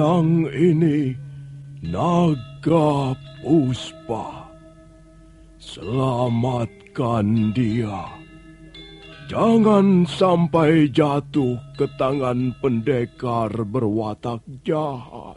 pedang ini Naga Puspa. Selamatkan dia. Jangan sampai jatuh ke tangan pendekar berwatak jahat.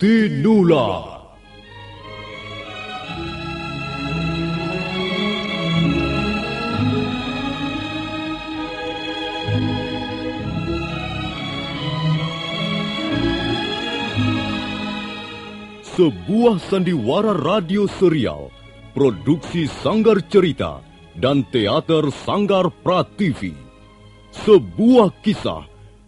Tinula. Sebuah sandiwara radio serial, produksi Sanggar Cerita dan Teater Sanggar Prativi. Sebuah kisah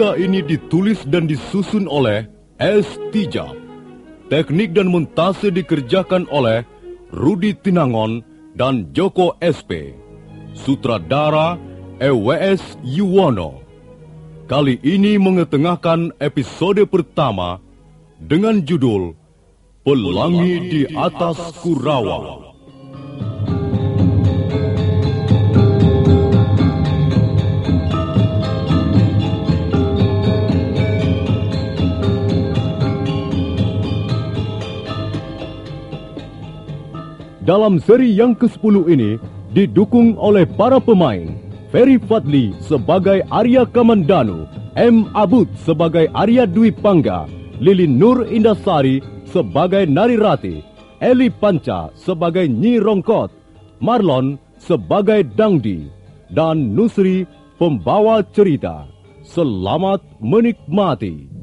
Cerita ini ditulis dan disusun oleh S. Tijab. Teknik dan montase dikerjakan oleh Rudi Tinangon dan Joko SP. Sutradara EWS Yuwono. Kali ini mengetengahkan episode pertama dengan judul Pelangi di Atas Kurawa. Dalam seri yang ke-10 ini didukung oleh para pemain Ferry Fadli sebagai Arya Kamandanu, M. Abud sebagai Arya Dwi Pangga, Lilin Nur Indasari sebagai Narirati, Eli Panca sebagai Nyi Rongkot, Marlon sebagai Dangdi, dan Nusri pembawa cerita. Selamat menikmati.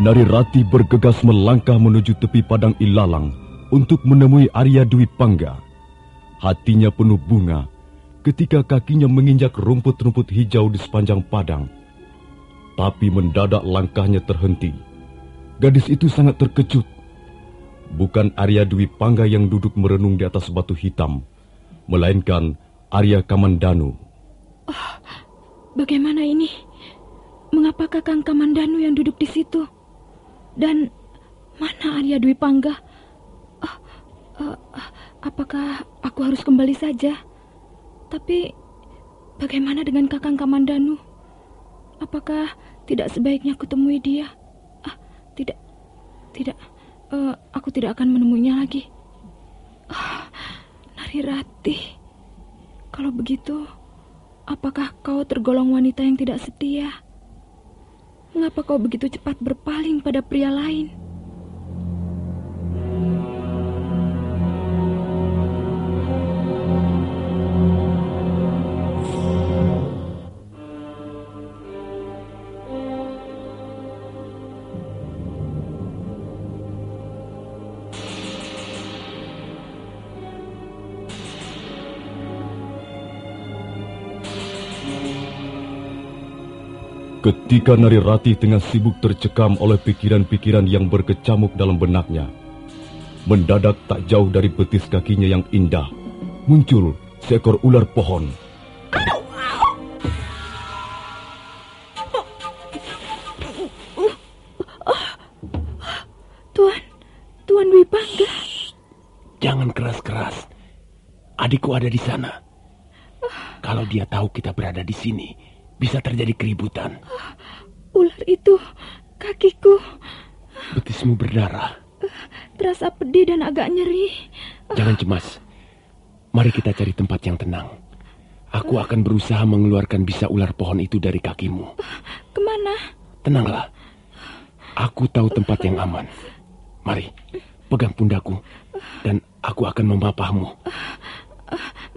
Narirati bergegas melangkah menuju tepi padang ilalang untuk menemui Arya Dwi Pangga. Hatinya penuh bunga ketika kakinya menginjak rumput-rumput hijau di sepanjang padang. Tapi mendadak langkahnya terhenti. Gadis itu sangat terkejut. Bukan Arya Dwi Pangga yang duduk merenung di atas batu hitam, melainkan Arya Kamandanu. Oh, bagaimana ini? Mengapa Kakang Kamandanu yang duduk di situ? Dan mana Arya Dwi Pangga? Uh, uh, apakah aku harus kembali saja? Tapi bagaimana dengan Kakang Kamandanu? Apakah tidak sebaiknya aku temui dia? Ah, tidak, tidak. uh, aku tidak akan menemuinya lagi. Oh, Nari Ratih, kalau begitu, apakah kau tergolong wanita yang tidak setia? Mengapa kau begitu cepat berpaling pada pria lain? Ketika Nari Rati tengah sibuk tercekam oleh pikiran-pikiran yang berkecamuk dalam benaknya, mendadak tak jauh dari betis kakinya yang indah, muncul seekor ular pohon. Tuan, Tuan Dwi Pangga. Jangan keras-keras. Adikku ada di sana. Kalau dia tahu kita berada di sini, bisa terjadi keributan. Uh, ular itu kakiku. Betismu berdarah. Uh, terasa pedih dan agak nyeri. Uh. Jangan cemas. Mari kita cari tempat yang tenang. Aku akan berusaha mengeluarkan bisa ular pohon itu dari kakimu. Ke mana? Tenanglah. Aku tahu tempat yang aman. Mari, pegang pundaku. Dan aku akan memapahmu.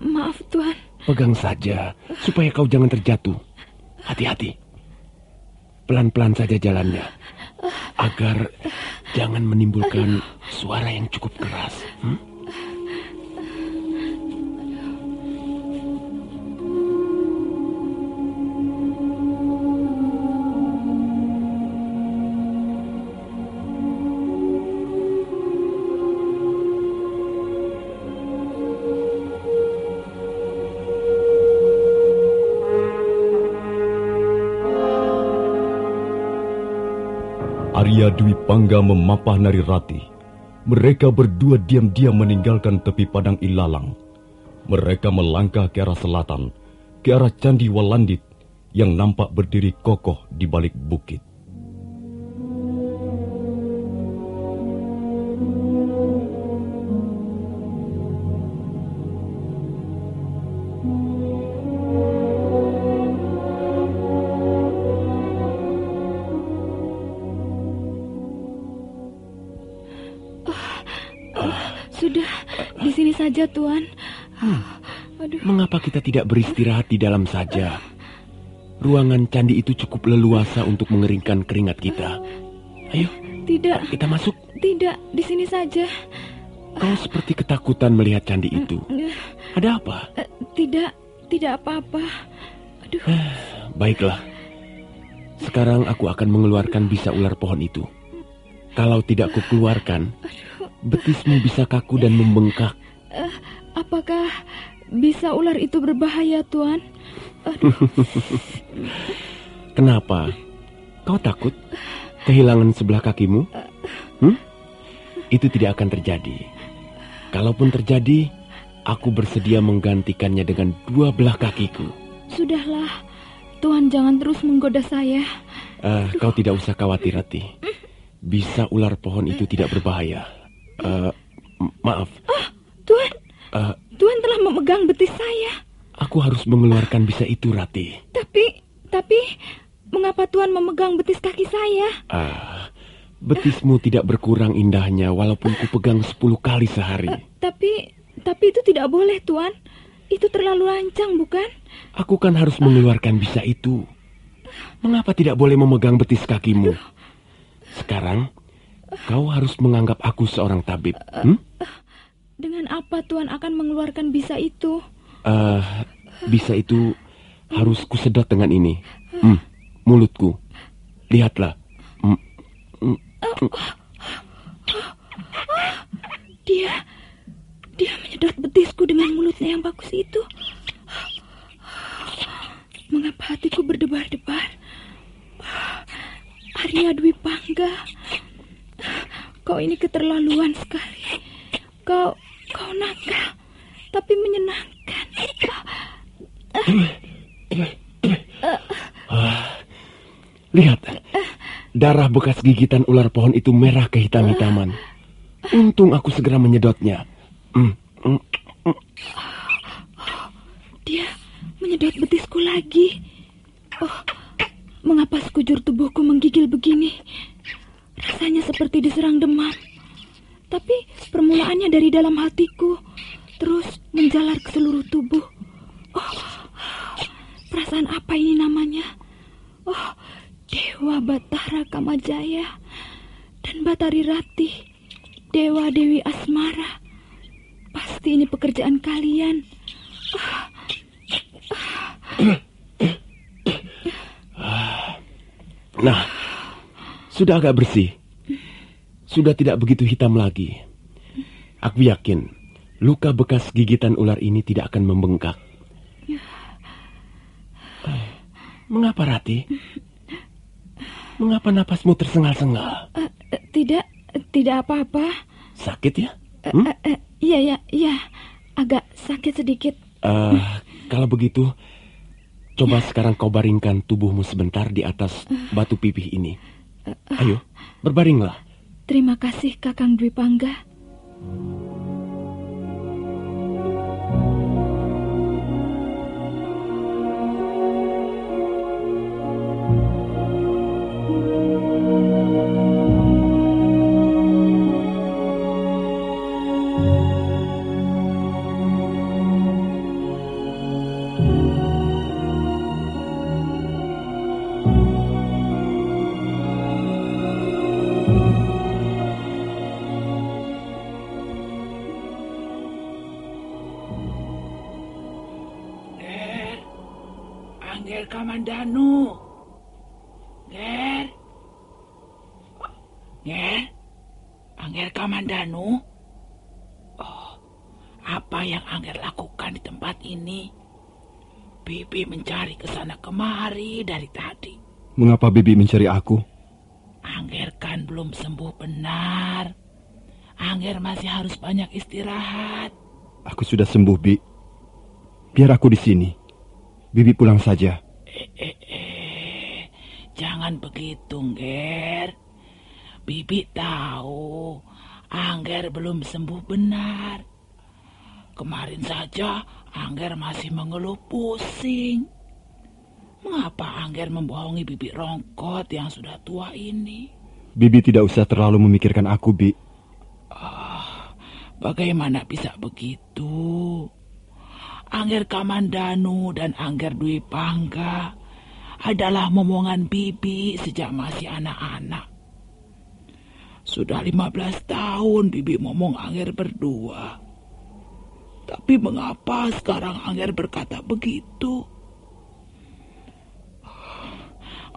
Maaf, Tuan. Pegang saja, supaya kau jangan terjatuh. Hati-hati. Pelan-pelan saja jalannya. Agar jangan menimbulkan suara yang cukup keras. Hmm? Arya Dwi Pangga memapah Nari Rati. Mereka berdua diam-diam meninggalkan tepi padang ilalang. Mereka melangkah ke arah selatan, ke arah Candi Walandit yang nampak berdiri kokoh di balik bukit. Saja, Tuan. Hmm. Aduh. Mengapa kita tidak beristirahat di dalam saja? Ruangan candi itu cukup leluasa untuk mengeringkan keringat kita. Ayo. Tidak. Kita masuk. Tidak, di sini saja. Kau seperti ketakutan melihat candi itu. Ada apa? Eh, tidak, tidak apa-apa. Aduh. Baiklah. Sekarang aku akan mengeluarkan bisa ular pohon itu. Kalau tidak kukeluarkan, betismu bisa kaku dan membengkak. Uh, apakah bisa ular itu berbahaya, Tuan? Kenapa? Kau takut kehilangan sebelah kakimu? Hmm? Itu tidak akan terjadi. Kalaupun terjadi, aku bersedia menggantikannya dengan dua belah kakiku. Sudahlah, Tuhan jangan terus menggoda saya. Uh, kau tidak usah khawatir, Rati. Bisa ular pohon itu tidak berbahaya. Uh, maaf. Tuan, uh, Tuan telah memegang betis saya. Aku harus mengeluarkan bisa itu, Rati. Tapi, tapi, mengapa Tuan memegang betis kaki saya? Uh, betismu uh, tidak berkurang indahnya walaupun ku pegang sepuluh kali sehari. Uh, tapi, tapi itu tidak boleh, Tuan. Itu terlalu lancang, bukan? Aku kan harus mengeluarkan bisa itu. Mengapa tidak boleh memegang betis kakimu? Sekarang, kau harus menganggap aku seorang tabib. Hmm? Dengan apa Tuhan akan mengeluarkan bisa itu? Uh, bisa itu harus kusedot dengan ini. Hmm, mulutku. Lihatlah. Hmm, hmm, Dia, dia menyedot betisku dengan mulutnya yang bagus itu. Mengapa hatiku berdebar-debar? Arya Dwi Pangga, kau ini keterlaluan sekali. Kau Kau nakal, tapi menyenangkan. lihat, darah bekas gigitan ular pohon itu merah kehitam-hitaman. Untung aku segera menyedotnya. Mm, mm, mm. Dia menyedot betisku lagi. Oh, mengapa sekujur tubuhku menggigil begini? Rasanya seperti diserang demam. Tapi permulaannya dari dalam hatiku, terus menjalar ke seluruh tubuh. Oh, perasaan apa ini namanya? Oh, Dewa Batara Kamajaya dan Batari Ratih, Dewa Dewi Asmara. Pasti ini pekerjaan kalian. Nah, sudah agak bersih. Sudah tidak begitu hitam lagi. Aku yakin luka bekas gigitan ular ini tidak akan membengkak. Mengapa Rati? Mengapa napasmu tersengal-sengal? Eh, tidak, tidak apa-apa. Sakit ya? Eh, Hmm? eh, eh, Iya, ya, iya. Agak sakit sedikit. Eh, kalau begitu, coba sekarang kau baringkan tubuhmu sebentar di atas batu pipih ini. Ayo, berbaringlah. Terima kasih Kakang Dwi Pangga. Kamandanu. Ger. Ger, Angger Kamandanu. Oh, apa yang Angger lakukan di tempat ini? Bibi mencari ke sana kemari dari tadi. Mengapa Bibi mencari aku? Angger kan belum sembuh benar. Angger masih harus banyak istirahat. Aku sudah sembuh, Bi. Biar aku di sini. Bibi pulang saja. Eh, eh, eh. Jangan begitu, Nger. Bibi tahu Angger belum sembuh benar. Kemarin saja Angger masih mengeluh pusing. Mengapa Angger membohongi Bibi Rongkot yang sudah tua ini? Bibi tidak usah terlalu memikirkan aku, Bi. Bagaimana bisa begitu? Angger Kamandanu dan Angger Dwi Pangga adalah momongan Bibi sejak masih anak-anak. Sudah 15 tahun Bibi momong Angger berdua. Tapi mengapa sekarang Angger berkata begitu?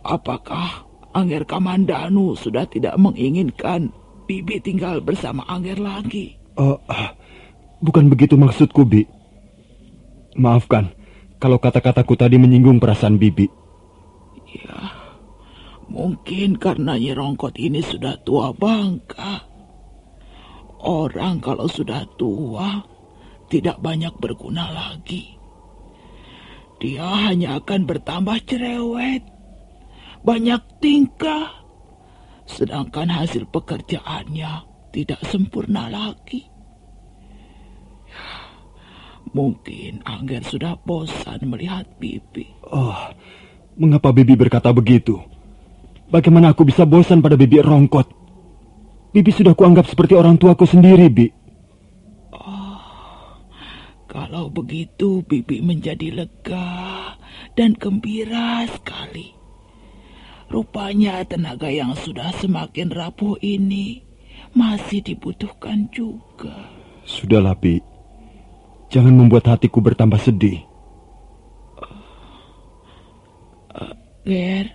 Apakah Angger Kamandanu sudah tidak menginginkan Bibi tinggal bersama Angger lagi? Oh, ah, bukan begitu maksudku, Bi. Maafkan kalau kata-kataku tadi menyinggung perasaan Bibi. Mungkin karena Nyi Rongkot ini sudah tua bangka. Orang kalau sudah tua tidak banyak berguna lagi. Dia hanya akan bertambah cerewet, banyak tingkah, sedangkan hasil pekerjaannya tidak sempurna lagi. Mungkin Angger sudah bosan melihat Bibi. Oh, mengapa Bibi berkata begitu? Bagaimana aku bisa bosan pada Bibi Rongkot? Bibi sudah kuanggap seperti orang tuaku sendiri, Bi. Kalau begitu, Bibi menjadi lega dan gembira sekali. Rupanya tenaga yang sudah semakin rapuh ini masih dibutuhkan juga. Sudahlah, Bi. Jangan membuat hatiku bertambah sedih. Ger,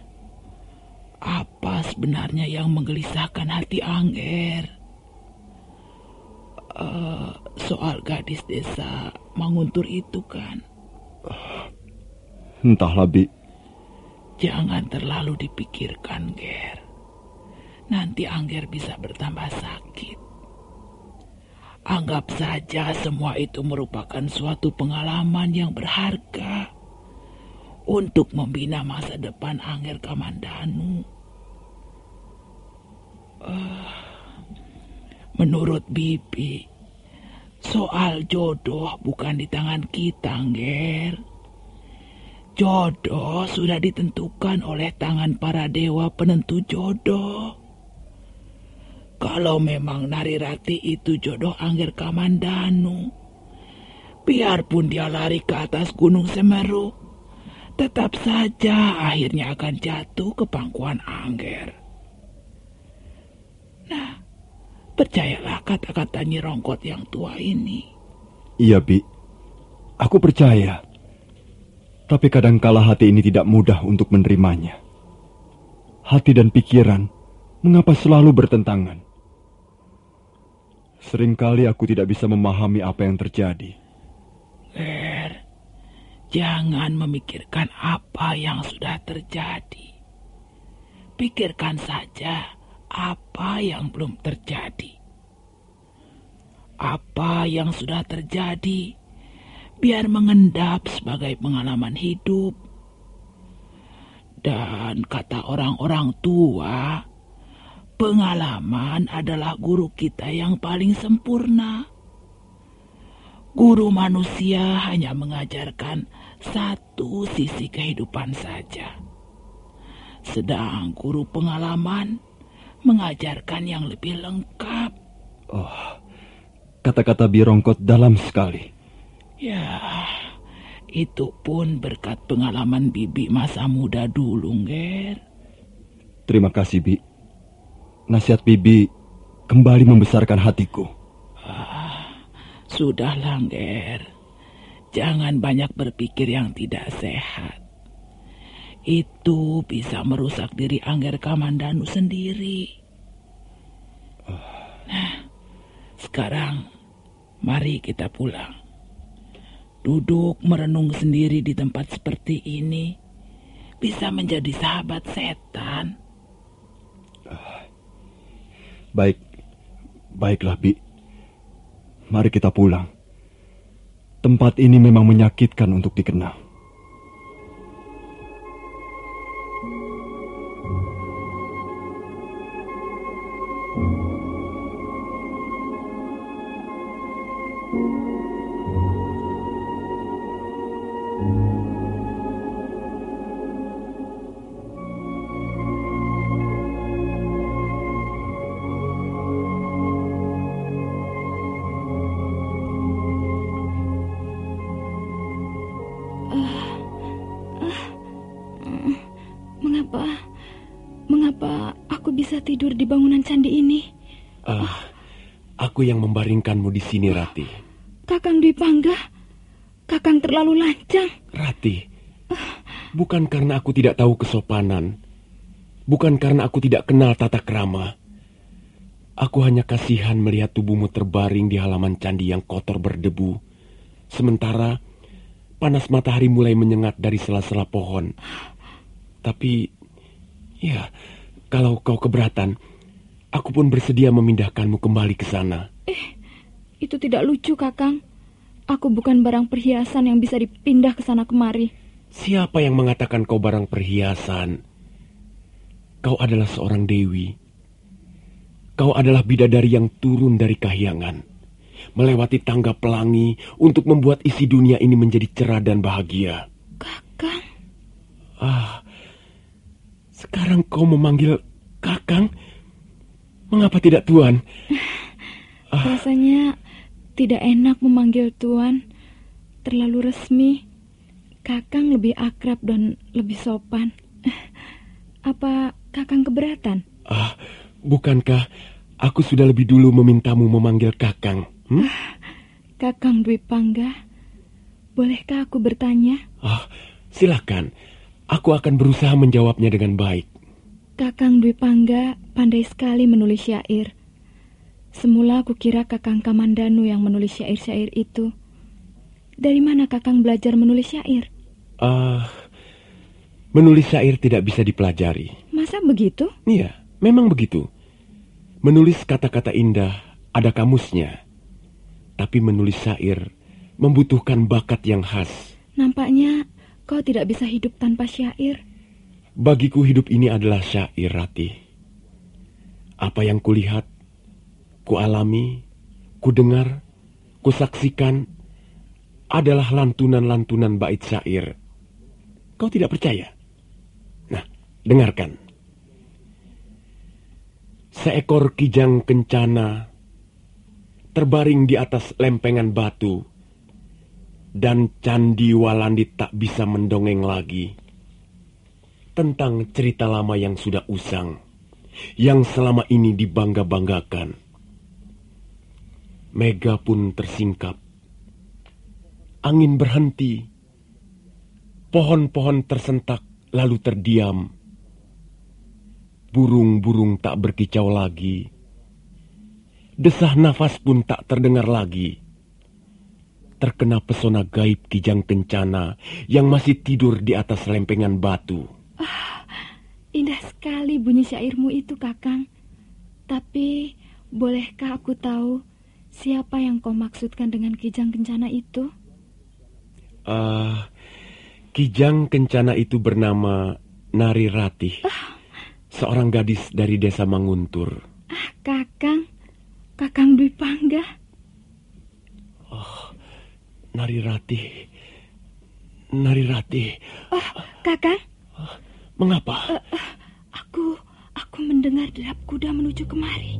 apa sebenarnya yang menggelisahkan hati Angger? Eh, soal gadis desa Manguntur itu kan. Entahlah, Bi. Jangan terlalu dipikirkan, Ger. Nanti Angger bisa bertambah sakit. Anggap saja semua itu merupakan suatu pengalaman yang berharga untuk membina masa depan Angger Kamandanu. Eh, Menurut Bibi, soal jodoh bukan di tangan kita, Nger. Jodoh sudah ditentukan oleh tangan para dewa penentu jodoh. Kalau memang Nari Rati itu jodoh Angger Kamandanu, biarpun dia lari ke atas Gunung Semeru, tetap saja akhirnya akan jatuh ke pangkuan Angger. Nah, percayalah kata-kata Nyirongkot yang tua ini. Iya, Bi. Aku percaya. Tapi kadangkala hati ini tidak mudah untuk menerimanya. Hati dan pikiran mengapa selalu bertentangan? Seringkali aku tidak bisa memahami apa yang terjadi. Ler, jangan memikirkan apa yang sudah terjadi. Pikirkan saja apa yang belum terjadi. Apa yang sudah terjadi, biar mengendap sebagai pengalaman hidup. Dan kata orang-orang tua, pengalaman adalah guru kita yang paling sempurna. Guru manusia hanya mengajarkan satu sisi kehidupan saja. Sedang guru pengalaman mengajarkan yang lebih lengkap. Oh, kata-kata Birongkot dalam sekali. Ya, itu pun berkat pengalaman Bibi masa muda dulu, Ger. Terima kasih, Bi. Nasihat Bibi kembali membesarkan hatiku. Sudah Langger, jangan banyak berpikir yang tidak sehat. Itu bisa merusak diri Angger Kamandanu sendiri. Nah, sekarang mari kita pulang. Duduk merenung sendiri di tempat seperti ini bisa menjadi sahabat setan. Baik, baiklah, Bi. Mari kita pulang. Tempat ini memang menyakitkan untuk dikenal. Membaringkanmu di sini, Rati. Kakang Dwi Pangga, Kakang terlalu lancang. Rati, bukan karena aku tidak tahu kesopanan, bukan karena aku tidak kenal tata krama. Aku hanya kasihan melihat tubuhmu terbaring di halaman candi yang kotor berdebu. Sementara panas matahari mulai menyengat dari sela-sela pohon. Tapi, ya, kalau kau keberatan, aku pun bersedia memindahkanmu kembali ke sana. Itu tidak lucu, Kakang. Aku bukan barang perhiasan yang bisa dipindah ke sana kemari. Siapa yang mengatakan kau barang perhiasan? Kau adalah seorang dewi. Kau adalah bidadari yang turun dari kahyangan. Melewati tangga pelangi untuk membuat isi dunia ini menjadi cerah dan bahagia. Kakang, Ah, sekarang kau memanggil kakang? Mengapa tidak tuan? rasanya tidak enak memanggil Tuan. Terlalu resmi. Kakang lebih akrab dan lebih sopan. Apa Kakang keberatan? Ah, bukankah aku sudah lebih dulu memintamu memanggil kakang? Hmm? Kakang Dwi Pangga, bolehkah aku bertanya? Ah, silakan. Aku akan berusaha menjawabnya dengan baik. Kakang Dwi Pangga pandai sekali menulis syair. Semula aku kira Kakang Kamandanu yang menulis syair-syair itu. Dari mana Kakang belajar menulis syair? Ah, menulis syair tidak bisa dipelajari. Masa begitu? Iya, memang begitu. Menulis kata-kata indah ada kamusnya. Tapi menulis syair membutuhkan bakat yang khas. Nampaknya kau tidak bisa hidup tanpa syair. Bagiku hidup ini adalah syair, Rati. Apa yang kulihat, kualami, kudengar, kusaksikan adalah lantunan-lantunan bait syair. Kau tidak percaya? Nah, dengarkan. Seekor kijang kencana terbaring di atas lempengan batu dan Candi Walandit tak bisa mendongeng lagi tentang cerita lama yang sudah usang, yang selama ini dibangga-banggakan. Mega pun tersingkap. Angin berhenti. Pohon-pohon tersentak lalu terdiam. Burung-burung tak berkicau lagi. Desah nafas pun tak terdengar lagi terkena pesona gaib Kijang Kencana yang masih tidur di atas lempengan batu. Ah, indah sekali bunyi syairmu itu, Kakang. Tapi, bolehkah aku tahu siapa yang kau maksudkan dengan Kijang Kencana itu? Ah, uh, Kijang Kencana itu bernama Nari Ratih. Ah. Seorang gadis dari desa Manguntur. Ah, Kakang. Kakang Dwi Pangga. Nari Rati. Nari Rati. Oh, kakak. Mengapa? Uh, uh, aku, aku mendengar derap kuda menuju kemari.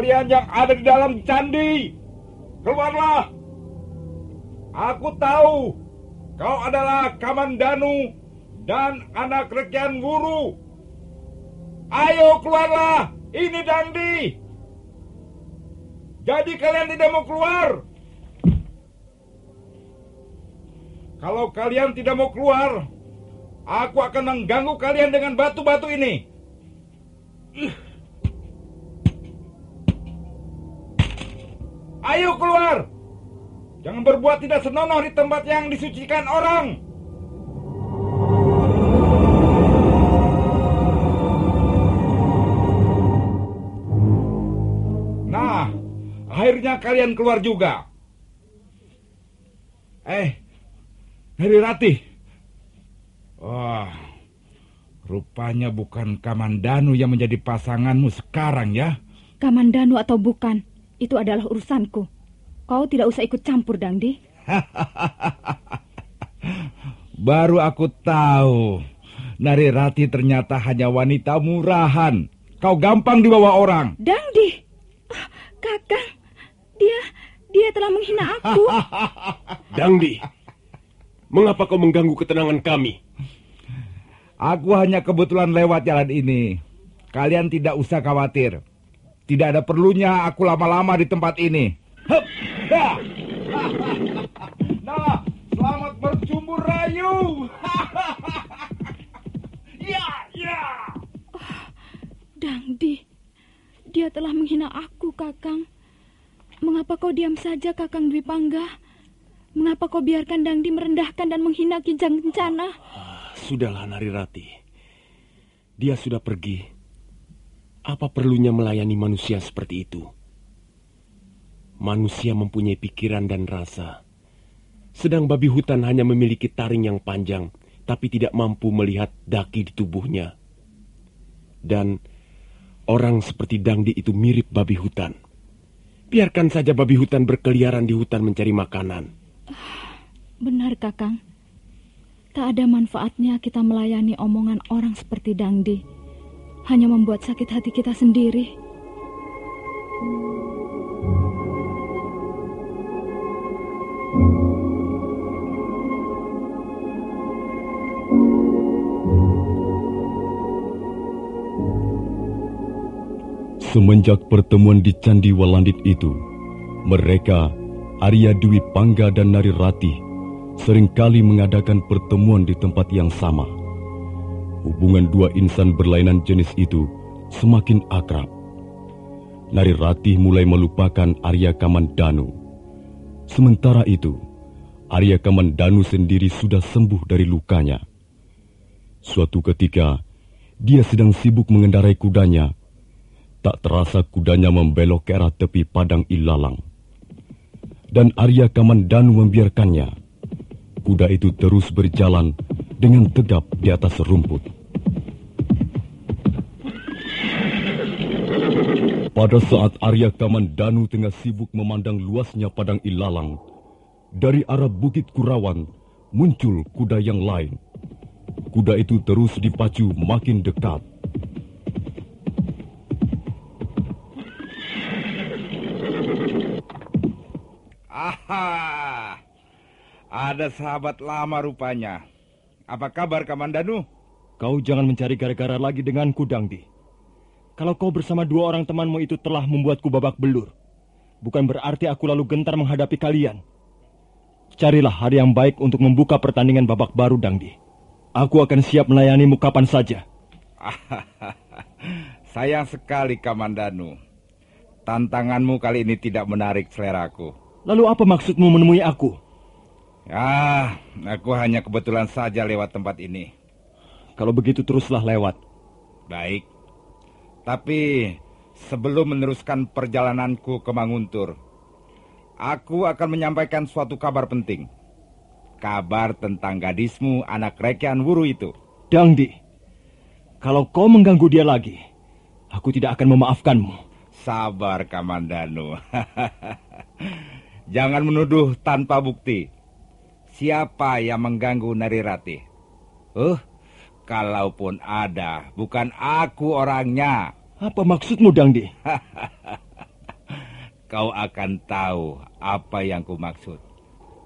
Kalian yang ada di dalam candi, keluarlah. Aku tahu kau adalah Kamandanu dan anak rekian guru. Ayo keluarlah, ini Dandi. Jadi kalian tidak mau keluar? Kalau kalian tidak mau keluar, aku akan mengganggu kalian dengan batu-batu ini. Ayo keluar! Jangan berbuat tidak senonoh di tempat yang disucikan orang. Nah, akhirnya kalian keluar juga. Eh, dari Ratih. Wah, rupanya bukan Kamandanu yang menjadi pasanganmu sekarang ya. Kamandanu atau bukan, itu adalah urusanku. Kau tidak usah ikut campur, Dangdi. Baru aku tahu. Nari Rati ternyata hanya wanita murahan. Kau gampang dibawa orang. Dangdi. Oh, kakak, dia dia telah menghina aku. Dangdi, mengapa kau mengganggu ketenangan kami? Aku hanya kebetulan lewat jalan ini. Kalian tidak usah khawatir. Tidak ada perlunya aku lama-lama di tempat ini. Hup, ya. Nah, selamat berjumpa rayu. ya, ya. Oh, Dangdi, dia telah menghina aku, Kakang. Mengapa kau diam saja, Kakang Dwi Pangga? Mengapa kau biarkan Dangdi merendahkan dan menghina Kijang Kencana? Ah, sudahlah, Narirati. Dia sudah pergi. Apa perlunya melayani manusia seperti itu? Manusia mempunyai pikiran dan rasa. Sedang babi hutan hanya memiliki taring yang panjang, tapi tidak mampu melihat daki di tubuhnya. Dan orang seperti Dangdi itu mirip babi hutan. Biarkan saja babi hutan berkeliaran di hutan mencari makanan. Benar, Kakang. Tak ada manfaatnya kita melayani omongan orang seperti Dangdi hanya membuat sakit hati kita sendiri. Semenjak pertemuan di Candi Walandit itu, mereka, Arya Dwi Pangga dan Nari Ratih, sering kali mengadakan pertemuan di tempat yang sama hubungan dua insan berlainan jenis itu semakin akrab. Nari Ratih mulai melupakan Arya Kamandanu Sementara itu, Arya Kamandanu sendiri sudah sembuh dari lukanya. Suatu ketika, dia sedang sibuk mengendarai kudanya. Tak terasa kudanya membelok ke arah tepi padang ilalang. Dan Arya Kamandanu membiarkannya. Kuda itu terus berjalan dengan tegap di atas rumput. Pada saat Arya Kamandanu tengah sibuk memandang luasnya padang ilalang, dari arah Bukit Kurawan muncul kuda yang lain. Kuda itu terus dipacu makin dekat. Aha, ada sahabat lama rupanya. Apa kabar Kamandanu? Kau jangan mencari gara-gara lagi denganku, Dangdi. Kalau kau bersama dua orang temanmu itu telah membuatku babak belur, bukan berarti aku lalu gentar menghadapi kalian. Carilah hari yang baik untuk membuka pertandingan babak baru, Dangdi. Aku akan siap melayanimu kapan saja. Sayang sekali Kamandanu. Tantanganmu kali ini tidak menarik seleraku. Lalu apa maksudmu menemui aku? Ah, aku hanya kebetulan saja lewat tempat ini. Kalau begitu teruslah lewat. Baik. Tapi sebelum meneruskan perjalananku ke Manguntur, aku akan menyampaikan suatu kabar penting. Kabar tentang gadismu anak rekian wuru itu. Dangdi, kalau kau mengganggu dia lagi, aku tidak akan memaafkanmu. Sabar, Kamandanu. Jangan menuduh tanpa bukti. Siapa yang mengganggu Narirati? Uh, kalaupun ada, bukan aku orangnya. Apa maksudmu, Dangdi? Kau akan tahu apa yang ku maksud.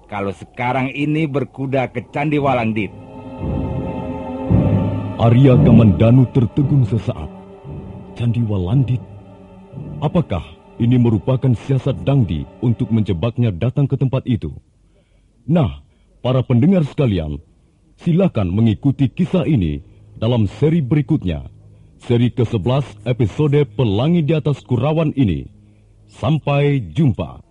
Kalau sekarang ini berkuda ke Candi Walangdit. Arya Kamandanu tertegun sesaat. Candi Walandit. Apakah ini merupakan siasat Dangdi untuk menjebaknya datang ke tempat itu? Nah, para pendengar sekalian, silakan mengikuti kisah ini dalam seri berikutnya. Seri ke-11 episode Pelangi di atas Kurawan ini. Sampai jumpa.